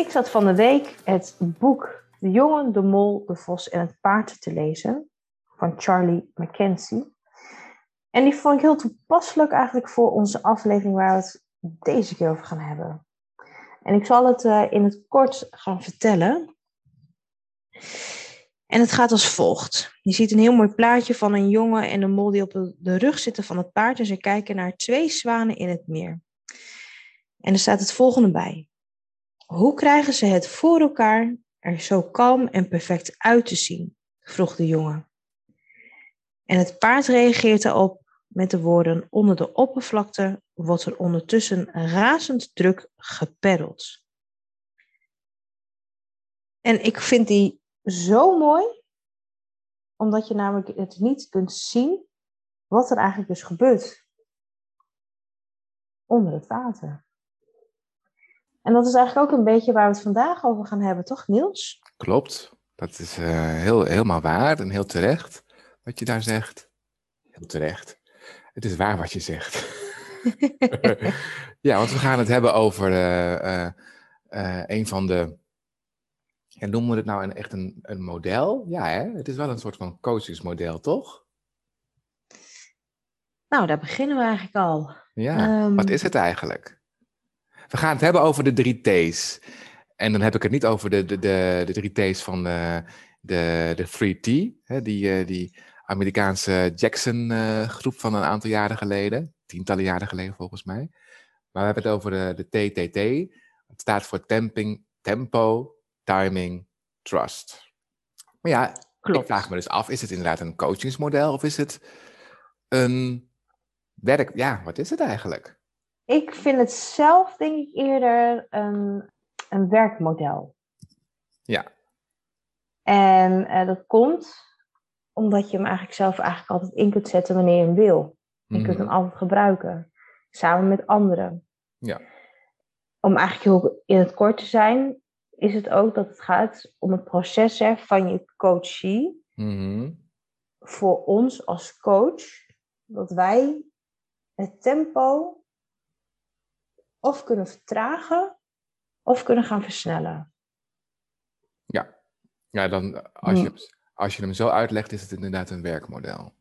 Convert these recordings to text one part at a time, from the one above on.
Ik zat van de week het boek De jongen, de mol, de vos en het paard te lezen van Charlie Mackenzie. En die vond ik heel toepasselijk eigenlijk voor onze aflevering waar we het deze keer over gaan hebben. En ik zal het uh, in het kort gaan vertellen. En het gaat als volgt. Je ziet een heel mooi plaatje van een jongen en een mol die op de rug zitten van het paard. En ze kijken naar twee zwanen in het meer. En er staat het volgende bij. Hoe krijgen ze het voor elkaar er zo kalm en perfect uit te zien? vroeg de jongen. En het paard reageert erop met de woorden: Onder de oppervlakte wordt er ondertussen razend druk geperreld. En ik vind die zo mooi, omdat je namelijk het niet kunt zien wat er eigenlijk dus gebeurt onder het water. En dat is eigenlijk ook een beetje waar we het vandaag over gaan hebben, toch Niels? Klopt, dat is uh, heel, helemaal waar en heel terecht wat je daar zegt. Heel terecht. Het is waar wat je zegt. ja, want we gaan het hebben over uh, uh, een van de. Ja, noemen we het nou een, echt een, een model? Ja, hè? het is wel een soort van coachingsmodel, toch? Nou, daar beginnen we eigenlijk al. Ja, um, wat is het eigenlijk? We gaan het hebben over de drie T's. En dan heb ik het niet over de, de, de, de drie T's van de, de, de 3T, hè, die, die Amerikaanse Jackson-groep van een aantal jaren geleden. Tientallen jaren geleden volgens mij. Maar we hebben het over de, de TTT. Het staat voor temping, Tempo, Timing, Trust. Maar ja, Klopt. ik vraag me dus af, is het inderdaad een coachingsmodel of is het een werk... Ja, wat is het eigenlijk? Ik vind het zelf, denk ik, eerder een, een werkmodel. Ja. En uh, dat komt omdat je hem eigenlijk zelf eigenlijk altijd in kunt zetten wanneer je hem wil. Je mm. kunt hem altijd gebruiken, samen met anderen. Ja. Om eigenlijk heel in het kort te zijn, is het ook dat het gaat om het proces hè, van je coachie. Mm Voor ons als coach, dat wij het tempo of kunnen vertragen of kunnen gaan versnellen. Ja, ja dan, als, je, als je hem zo uitlegt, is het inderdaad een werkmodel.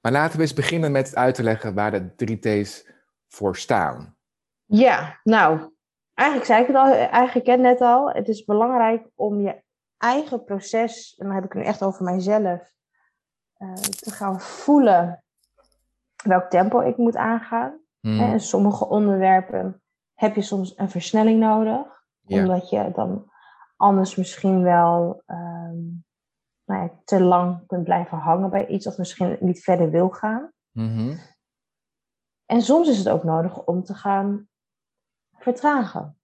Maar laten we eens beginnen met uit te leggen waar de drie T's voor staan. Ja, nou, eigenlijk zei ik het al, eigenlijk net al. Het is belangrijk om je eigen proces, en dan heb ik het nu echt over mijzelf, uh, te gaan voelen welk tempo ik moet aangaan. Hmm. En sommige onderwerpen heb je soms een versnelling nodig. Omdat je dan anders misschien wel um, nou ja, te lang kunt blijven hangen bij iets of misschien niet verder wil gaan. Mm-hmm. En soms is het ook nodig om te gaan vertragen.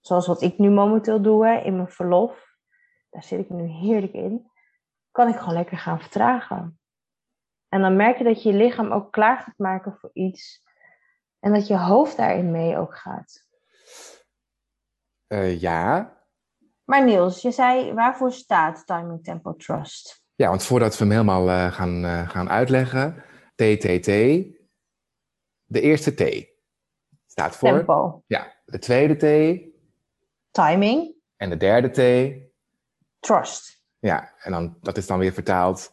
Zoals wat ik nu momenteel doe hè, in mijn verlof. Daar zit ik nu heerlijk in. Kan ik gewoon lekker gaan vertragen. En dan merk je dat je je lichaam ook klaar gaat maken voor iets en dat je hoofd daarin mee ook gaat. Uh, ja. Maar Niels, je zei waarvoor staat Timing Tempo Trust? Ja, want voordat we hem helemaal uh, gaan, uh, gaan uitleggen, TTT, de eerste T staat voor. Tempo. Ja, de tweede T. Timing. En de derde T. Trust. Ja, en dan, dat is dan weer vertaald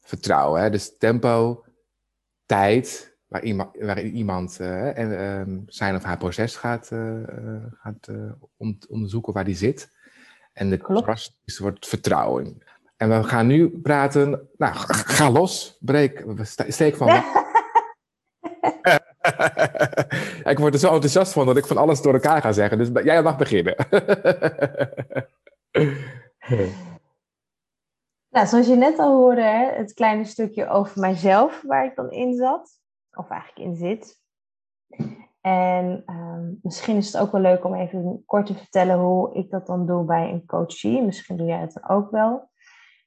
vertrouwen. Hè? Dus tempo, tijd, waar iemand, waarin iemand uh, en, uh, zijn of haar proces gaat, uh, gaat onderzoeken waar die zit. En de trust is wordt vertrouwen. En we gaan nu praten. Nou, ga los, breek, steek van. ik word er zo enthousiast van dat ik van alles door elkaar ga zeggen. Dus jij mag beginnen. nou, zoals je net al hoorde, het kleine stukje over mijzelf waar ik dan in zat of eigenlijk in zit. En ehm, misschien is het ook wel leuk om even kort te vertellen hoe ik dat dan doe bij een coachie. Misschien doe jij het ook wel.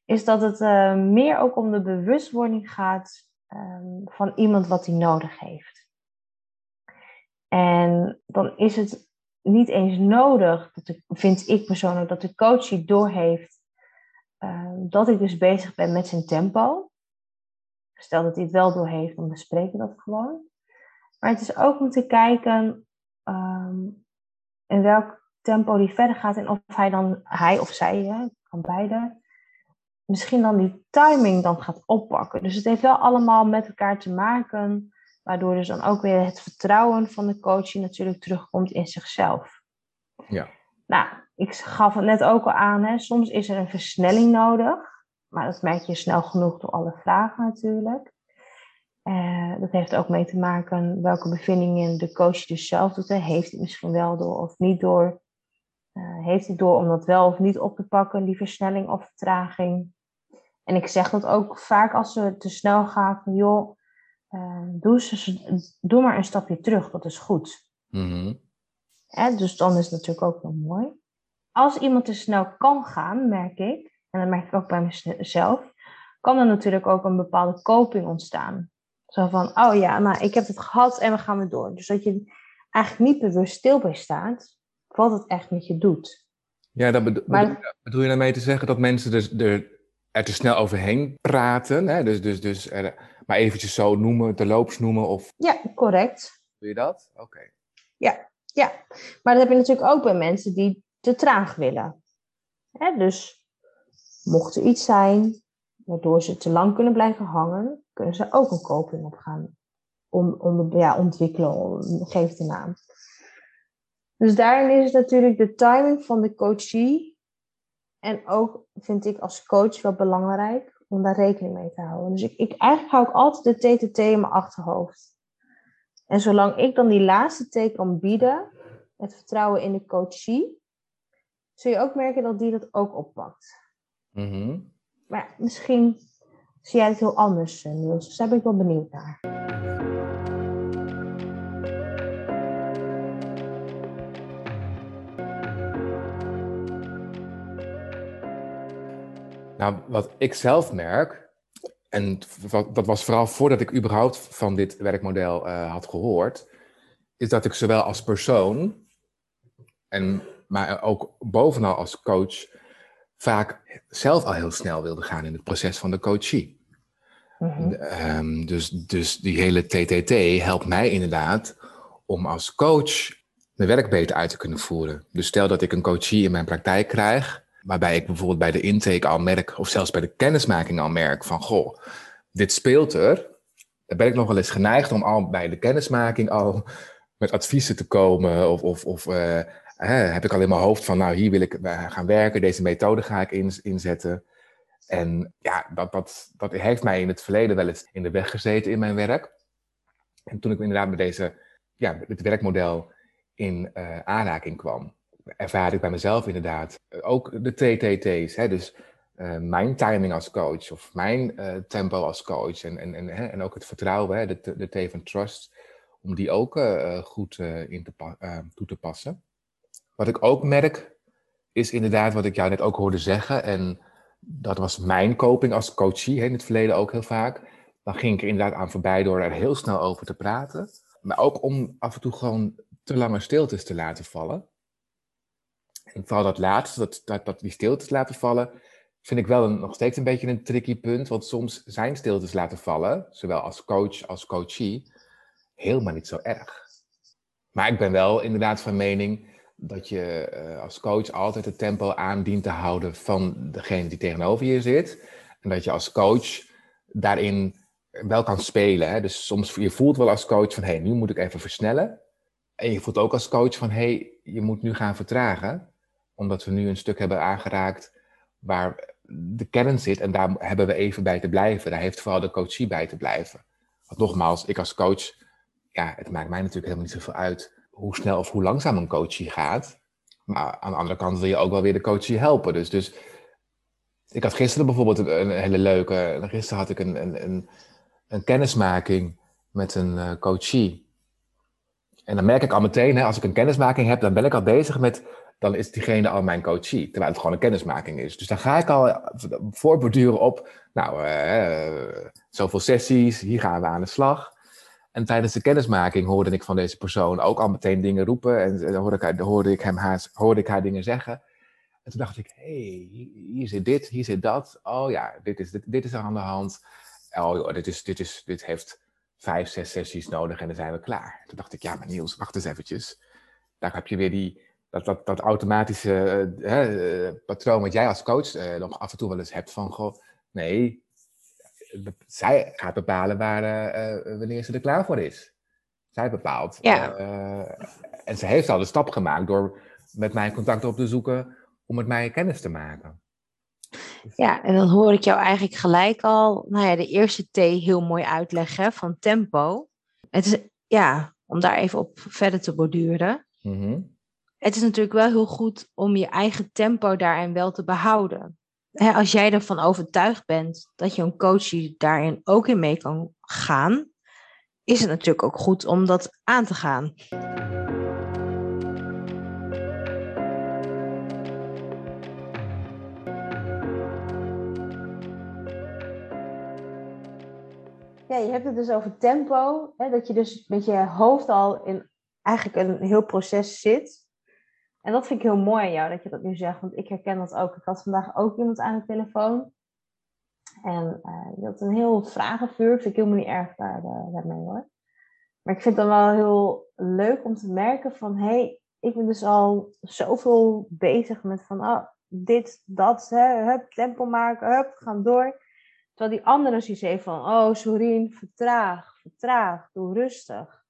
Is dat het uh, meer ook om de bewustwording gaat um, van iemand wat hij nodig heeft. En dan is het niet eens nodig, dat ik, vind ik persoonlijk, dat de coachie doorheeft uh, dat ik dus bezig ben met zijn tempo. Stel dat hij het wel doorheeft, dan bespreken we dat gewoon. Maar het is ook om te kijken um, in welk tempo die verder gaat en of hij dan, hij of zij, hè, kan beide, misschien dan die timing dan gaat oppakken. Dus het heeft wel allemaal met elkaar te maken, waardoor dus dan ook weer het vertrouwen van de coachie natuurlijk terugkomt in zichzelf. Ja. Nou, ik gaf het net ook al aan, hè, soms is er een versnelling nodig, maar dat merk je snel genoeg door alle vragen natuurlijk. Uh, dat heeft ook mee te maken welke bevindingen de coach dus zelf doet. Hè. Heeft hij misschien wel door of niet door? Uh, heeft hij door om dat wel of niet op te pakken, die versnelling of vertraging? En ik zeg dat ook vaak als ze te snel gaat, van joh, uh, doe, ze, doe maar een stapje terug, dat is goed. Mm -hmm. Hè, dus dan is het natuurlijk ook wel mooi. Als iemand te snel kan gaan, merk ik, en dat merk ik ook bij mezelf, kan er natuurlijk ook een bepaalde coping ontstaan. Zo van, oh ja, nou, ik heb het gehad en we gaan weer door. Dus dat je eigenlijk niet bewust stil bij staat, wat het echt met je doet. Ja, dat bedo maar, bedoel je daarmee te zeggen dat mensen dus er, er te snel overheen praten? Hè? Dus, dus, dus er, maar eventjes zo noemen, de loops noemen? Of... Ja, correct. Doe je dat? Oké. Okay. Ja, ja, maar dat heb je natuurlijk ook bij mensen die te traag willen. Hè? Dus mocht er iets zijn waardoor ze te lang kunnen blijven hangen, kunnen ze ook een coping op gaan om, om, ja, ontwikkelen, geef een naam. Dus daarin is het natuurlijk de timing van de coachie. En ook vind ik als coach wel belangrijk om daar rekening mee te houden. Dus ik, ik eigenlijk hou ik altijd de TTT in mijn achterhoofd. En zolang ik dan die laatste T kan bieden, het vertrouwen in de coachie, zul je ook merken dat die dat ook oppakt. Mm -hmm. Maar misschien zie jij het heel anders, eh, Niels. Dus daar ben ik wel benieuwd naar. Nou, wat ik zelf merk, en dat was vooral voordat ik überhaupt van dit werkmodel uh, had gehoord, is dat ik zowel als persoon, en, maar ook bovenal als coach, vaak zelf al heel snel wilde gaan in het proces van de coachie. Mhm. Um, dus, dus die hele TTT helpt mij inderdaad om als coach mijn werk beter uit te kunnen voeren. Dus stel dat ik een coachie in mijn praktijk krijg, waarbij ik bijvoorbeeld bij de intake al merk, of zelfs bij de kennismaking al merk van, goh, dit speelt er. Dan ben ik nog wel eens geneigd om al bij de kennismaking al met adviezen te komen of, of, of uh, heb ik al in mijn hoofd van, nou, hier wil ik gaan werken, deze methode ga ik in, inzetten. En ja, dat, dat, dat heeft mij in het verleden wel eens in de weg gezeten in mijn werk. En toen ik inderdaad met deze, ja, dit werkmodel in uh, aanraking kwam, ervaarde ik bij mezelf inderdaad ook de TTT's. Hè, dus mijn timing als coach of mijn tempo als coach en, en, en, en ook het vertrouwen, hè, de, de T van trust, om die ook goed in te toe te passen. Wat ik ook merk, is inderdaad wat ik jou net ook hoorde zeggen. En dat was mijn coping als coachie in het verleden ook heel vaak. Dan ging ik er inderdaad aan voorbij door er heel snel over te praten. Maar ook om af en toe gewoon te lange stiltes te laten vallen. En vooral dat laatste, dat, dat, dat die stiltes laten vallen, vind ik wel nog steeds een beetje een tricky punt. Want soms zijn stiltes laten vallen, zowel als coach als coachie, helemaal niet zo erg. Maar ik ben wel inderdaad van mening dat je uh, als coach altijd het tempo aan dient te houden van degene die tegenover je zit. En dat je als coach daarin wel kan spelen. Hè? Dus soms je voelt wel als coach van hé, hey, nu moet ik even versnellen. En je voelt ook als coach van hé, hey, je moet nu gaan vertragen. Omdat we nu een stuk hebben aangeraakt waar de kern zit. En daar hebben we even bij te blijven. Daar heeft vooral de coachie bij te blijven. Want nogmaals, ik als coach, ja, het maakt mij natuurlijk helemaal niet zoveel uit hoe snel of hoe langzaam een coachie gaat. Maar aan de andere kant wil je ook wel weer de coachie helpen. Dus, dus ik had gisteren bijvoorbeeld een, hele leuke. Gisteren had ik een, een, een, kennismaking met een uh, coachie. En dan merk ik al meteen, hè, als ik een kennismaking heb, dan ben ik al bezig met, dan is diegene al mijn coachie, terwijl het gewoon een kennismaking is. Dus dan ga ik al voorborduren op, nou, uh, zoveel sessies, hier gaan we aan de slag. En tijdens de kennismaking hoorde ik van deze persoon ook al meteen dingen roepen. En dan hoorde ik, hoorde ik, hem haar, hoorde ik haar dingen zeggen. En toen dacht ik, hé, hey, hier zit dit, hier zit dat. Oh ja, dit is, dit, is er aan de hand. Oh joh, dit, is, dit, is, dit heeft vijf, zes sessies nodig en dan zijn we klaar. Toen dacht ik, ja, maar Niels, wacht eens eventjes. Daar heb je weer die, dat, dat, dat automatische uh, patroon wat jij als coach nog af en toe wel eens hebt van, goh, nee, zij gaat bepalen waar, wanneer ze er klaar voor is. Zij bepaalt. Ja. en ze heeft al de stap gemaakt door met mij contact op te zoeken om met mij kennis te maken. Ja, en dan hoor ik jou eigenlijk gelijk al, nou ja, de eerste T heel mooi uitleggen van tempo. Het is, ja, om daar even op verder te borduren. Mm Het is natuurlijk wel heel goed om je eigen tempo daarin wel te behouden. Als jij ervan overtuigd bent dat je een coach daarin ook in mee kan gaan, is het natuurlijk ook goed om dat aan te gaan. Ja, je hebt het dus over tempo. Hè, dat je dus met je hoofd al in eigenlijk een heel proces zit. En dat vind ik heel mooi aan jou dat je dat nu zegt. Want ik herken dat ook. Ik had vandaag ook iemand aan de telefoon. En uh, had een heel vragenvuur. Vind ik helemaal niet erg daar, uh, daarmee hoor. Maar ik vind het dan wel heel leuk om te merken van... Hé, hey, ik ben dus al zoveel bezig met van... Oh, dit, dat, hè, hup, tempo maken, hup, gaan door. Terwijl die andere zoiets heeft van, oh Sorien, vertraag, vertraag, doe rustig.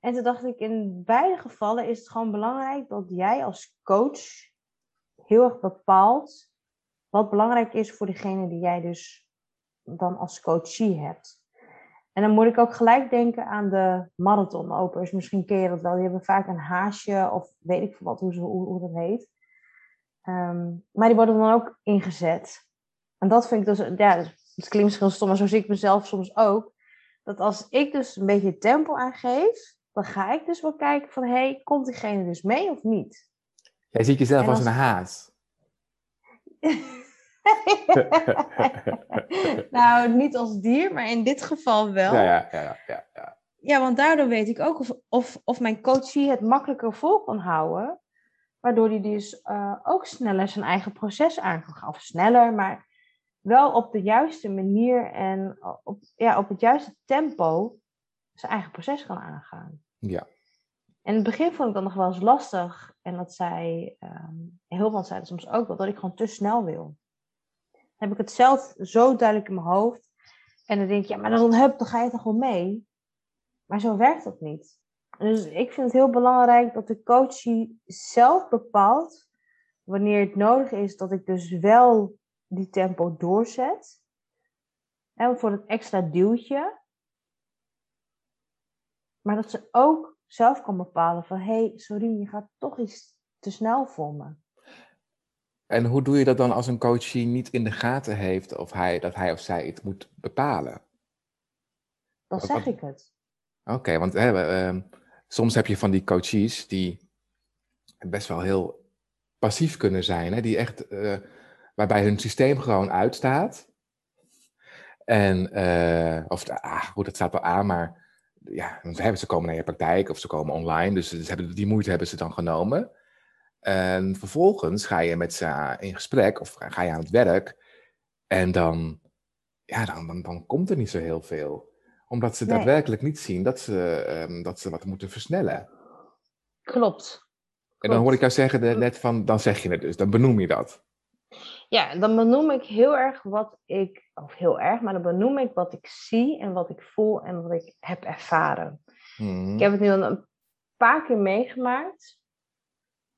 En toen dacht ik, in beide gevallen is het gewoon belangrijk dat jij als coach heel erg bepaalt wat belangrijk is voor degene die jij dus dan als coachie hebt. En dan moet ik ook gelijk denken aan de marathonlopers. Misschien ken je dat wel. Die hebben vaak een haasje of weet ik veel wat, hoe, ze, hoe, hoe dat heet. Ehm, maar die worden dan ook ingezet. En dat vind ik dus, ja, het klinkt misschien stom, maar zo zie ik mezelf soms ook. Dat als ik dus een beetje tempo aangeef, dan ga ik dus wel kijken van, hé, hey, komt diegene dus mee of niet? Jij ziet jezelf als... een haas. nou, niet als dier, maar in dit geval wel. Ja, ja, ja. ja, ja. ja want daardoor weet ik ook of, of, of mijn coachie het makkelijker vol kan houden. Waardoor hij dus uh, ook sneller zijn eigen proces aan kan gaan. Of sneller, maar wel op de juiste manier en op, ja, op het juiste tempo zijn eigen proces kan aangaan. Ja. En in het begin vond ik dat nog wel eens lastig. En dat zei, um, heel veel zeiden soms ook wel, dat ik gewoon te snel wil. Heb ik het zelf zo duidelijk in mijn hoofd. En dan denk je, ja, maar dan, hup, dan ga je toch wel mee. Maar zo werkt dat niet. Dus ik vind het heel belangrijk dat de coachie zelf bepaalt wanneer het nodig is dat ik dus wel die tempo doorzet. En voor het extra duwtje. Maar dat ze ook zelf kan bepalen van... hé, hey, sorry, je gaat toch iets te snel voor me. En hoe doe je dat dan als een coachie niet in de gaten heeft... of hij, dat hij of zij het moet bepalen? Dan zeg ik het. Oké, want hè, uh, soms heb je van die coaches die best wel heel passief kunnen zijn. Hè? Die echt... Uh, waarbij hun systeem gewoon uitstaat. En, uh, of, ah, goed, het staat wel aan, maar ja, ze komen naar je praktijk of ze komen online, dus ze hebben, die moeite hebben ze dan genomen. En vervolgens ga je met ze in gesprek of ga je aan het werk en dan, ja, dan, dan, dan komt er niet zo heel veel. Omdat ze daadwerkelijk niet zien dat ze, um, dat ze wat moeten versnellen. Klopt. En dan hoor ik jou zeggen net van, dan zeg je het dus, dan benoem je dat. Ja, dan benoem ik heel erg wat ik, of heel erg, maar dan benoem ik wat ik zie en wat ik voel en wat ik heb ervaren. Mhm. Ik heb het nu al een paar keer meegemaakt.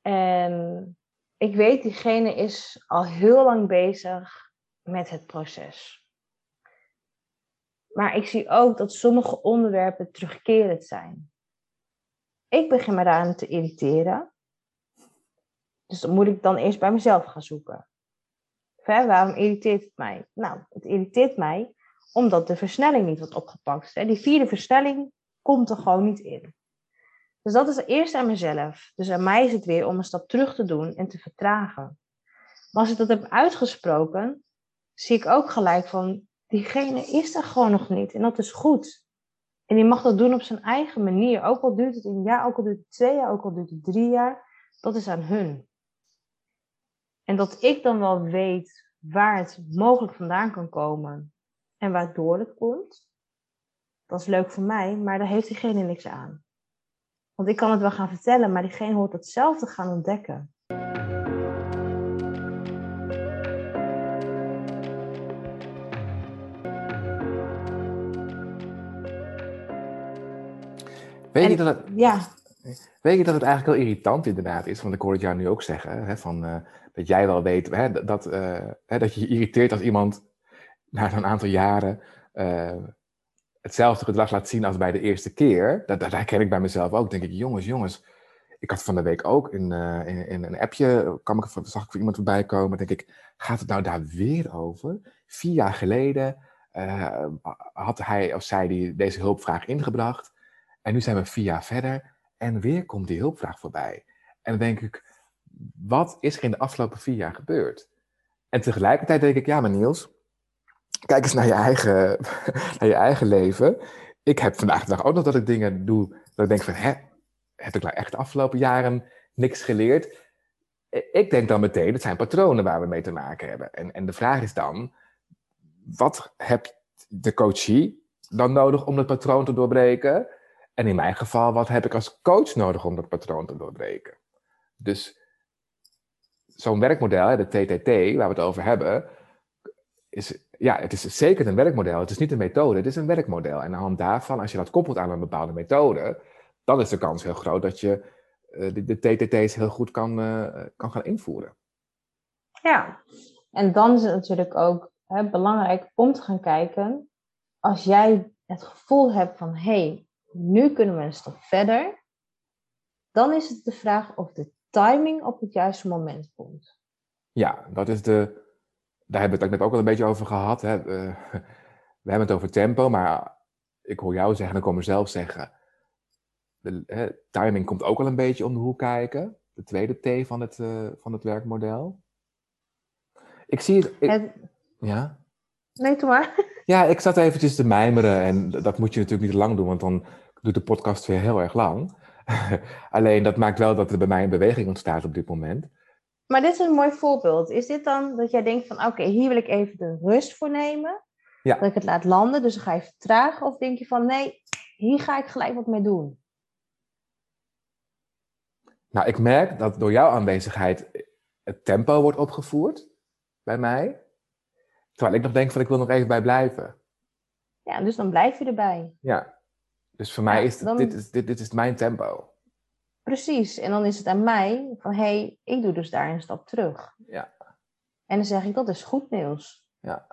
En ik weet, diegene is al heel lang bezig met het proces. Maar ik zie ook dat sommige onderwerpen terugkerend zijn. Ik begin me daaraan te irriteren. Dus dan moet ik dan eerst bij mezelf gaan zoeken. Waarom irriteert het mij? Nou, het irriteert mij omdat de versnelling niet wordt opgepakt. Die vierde versnelling komt er gewoon niet in. Dus dat is eerst aan mezelf. Dus aan mij is het weer om een stap terug te doen en te vertragen. Maar als ik dat heb uitgesproken, zie ik ook gelijk van, diegene is er gewoon nog niet. En dat is goed. En die mag dat doen op zijn eigen manier. Ook al duurt het een jaar, ook al duurt het twee jaar, ook al duurt het drie jaar. Dat is aan hun. En dat ik dan wel weet waar het mogelijk vandaan kan komen en waardoor het komt, dat is leuk voor mij, maar daar heeft diegene niks aan. Want ik kan het wel gaan vertellen, maar diegene hoort het zelf te gaan ontdekken. Weet je dat het, Ja, Weet je dat het eigenlijk heel irritant inderdaad is? Want ik hoor het jou nu ook zeggen, hè, van, eh, dat jij wel weet hè, dat, eh, hè, dat je je irriteert als iemand na een aantal jaren eh, hetzelfde gedrag laat zien als bij de eerste keer. Dat, dat herken ik bij mezelf ook. denk ik, jongens, jongens. Ik had van de week ook in, in, in, een appje, kwam ik, zag ik voor iemand voorbij komen. denk ik, gaat het nou daar weer over? Vier jaar geleden had hij of zij die, deze hulpvraag ingebracht. En nu zijn we vier jaar verder. En weer komt die hulpvraag voorbij. En dan denk ik, wat is er in de afgelopen vier jaar gebeurd? En tegelijkertijd denk ik, ja maar Niels, kijk eens naar je eigen, naar je eigen leven. Ik heb vandaag de dag ook nog dat ik dingen doe, dat ik denk van, hè, heb ik nou echt de afgelopen jaren niks geleerd? Ik denk dan meteen, het zijn patronen waar we mee te maken hebben. En, en de vraag is dan, wat heb de coachie dan nodig om het patroon te doorbreken? En in mijn geval, wat heb ik als coach nodig om dat patroon te doorbreken? Dus zo'n werkmodel, de TTT, waar we het over hebben, is, ja, het is zeker een werkmodel. Het is niet een methode, het is een werkmodel. En aan de hand daarvan, als je dat koppelt aan een bepaalde methode, dan is de kans heel groot dat je uh, de, TTT's heel goed kan, uh, kan gaan invoeren. Ja, en dan is het natuurlijk ook hè, belangrijk om te gaan kijken, als jij het gevoel hebt van, hé, hey, nu kunnen we een stap verder. Dan is het de vraag of de timing op het juiste moment komt. Ja, dat is de. Daar hebben we het net ook al een beetje over gehad. Hè. We hebben het over tempo, maar ik hoor jou zeggen, en ik hoor mezelf zeggen. De hè, timing komt ook al een beetje om de hoek kijken. De tweede T van het, uh, van het werkmodel. Ik zie het. Ik, het... Ja? Nee, doe maar. Ja, ik zat eventjes te mijmeren en dat moet je natuurlijk niet lang doen, want dan doet de podcast weer heel erg lang. Alleen dat maakt wel dat er bij mij een beweging ontstaat op dit moment. Maar dit is een mooi voorbeeld. Is dit dan dat jij denkt van oké, hier wil ik even de rust voor nemen? Ja. Dat ik het laat landen, dus dan ga je vertragen? Of denk je van nee, hier ga ik gelijk wat mee doen? Nou, ik merk dat door jouw aanwezigheid het tempo wordt opgevoerd bij mij. Terwijl ik nog denk van ik wil nog even bij blijven. Ja, dus dan blijf je erbij. Ja, dus voor mij is, het, dit, is dit, dit is mijn tempo. Precies, en dan is het aan mij van hé, hey, ik doe dus daar een stap terug. Ja. En dan zeg ik dat is goed nieuws. Ja.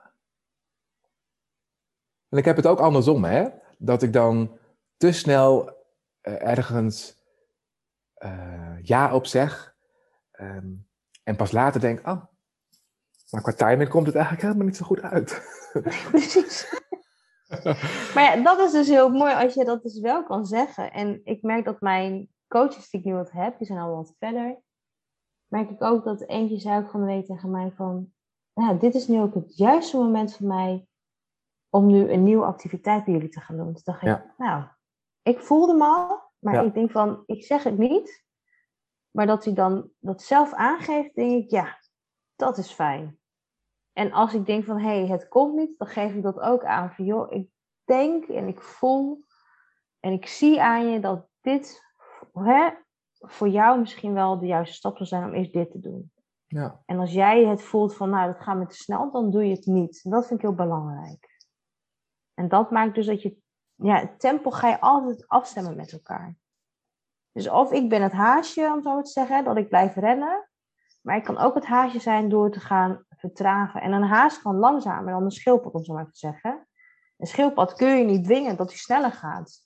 En ik heb het ook andersom, hè? Dat ik dan te snel uh, ergens uh, ja op zeg. Um, en pas later denk, oh, maar qua timing komt het eigenlijk helemaal niet zo goed uit. Precies. maar ja, dat is dus heel mooi als je dat dus wel kan zeggen. En ik merk dat mijn coaches die ik nu wat heb, die zijn al wat verder. Merk ik ook dat eentje zei ook van de week tegen mij van... Nou, dit is nu ook het juiste moment voor mij om nu een nieuwe activiteit bij jullie te gaan doen. Toen dacht ik, nou, ik voelde me al, maar ja. ik denk van, ik zeg het niet. Maar dat hij dan dat zelf aangeeft, denk ik, ja, dat is fijn. En als ik denk van, hé, hey, het komt niet, dan geef ik dat ook aan. Van, joh, ik denk en ik voel en ik zie aan je dat dit hè, voor jou misschien wel de juiste stap zal zijn om eerst dit te doen. Ja. En als jij het voelt van, nou, dat gaat me te snel, dan doe je het niet. En dat vind ik heel belangrijk. En dat maakt dus dat je, ja, het tempo ga je altijd afstemmen met elkaar. Dus of ik ben het haasje, om zo te zeggen, dat ik blijf rennen. Maar ik kan ook het haasje zijn door te gaan vertragen. En een haas kan langzamer dan een schildpad, om zo maar te zeggen. Een schildpad kun je niet dwingen dat hij sneller gaat.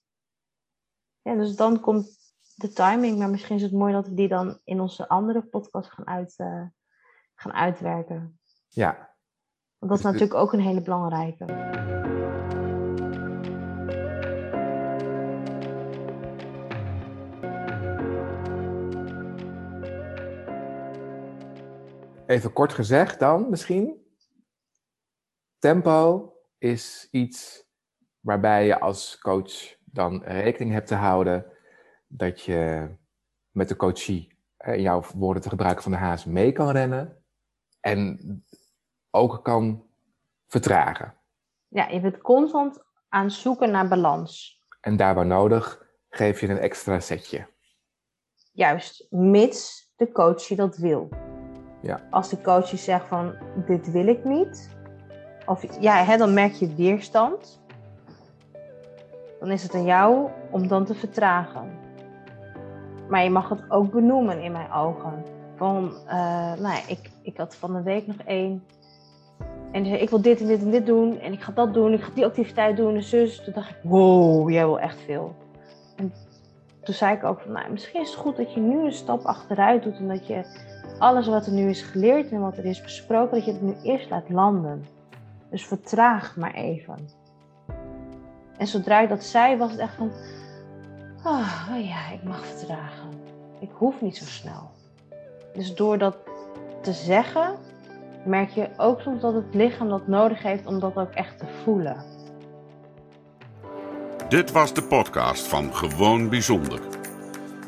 Ja, dus dan komt de timing. Maar misschien is het mooi dat we die dan in onze andere podcast gaan, uit, uh, gaan uitwerken. Ja. Want dat is natuurlijk ook een hele belangrijke. Even kort gezegd dan misschien. Tempo is iets waarbij je als coach dan rekening hebt te houden dat je met de coachie, in jouw woorden te gebruiken van de haas, mee kan rennen en ook kan vertragen. Ja, je bent constant aan het zoeken naar balans. En daar waar nodig geef je een extra setje. Juist, mits de coach je dat wil. Ja. Als de coach je zegt van dit wil ik niet, of ja, hè, dan merk je weerstand, dan is het aan jou om dan te vertragen. Maar je mag het ook benoemen in mijn ogen. Van, uh, nou ik, ik had van de week nog één. En ik wil dit en dit en dit doen. En ik ga dat doen. Ik ga die activiteit doen. En zus. Toen dacht ik, wow, jij wil echt veel. En toen zei ik ook van, nou, misschien is het goed dat je nu een stap achteruit doet. En dat je alles wat er nu is geleerd en wat er is besproken, dat je het nu eerst laat landen. Dus vertraag maar even. En zodra ik dat zei, was het echt van, oh, oh ja, ik mag vertragen. Ik hoef niet zo snel. Dus door dat te zeggen, merk je ook soms dat het lichaam dat nodig heeft om dat ook echt te voelen. Dit was de podcast van Gewoon Bijzonder.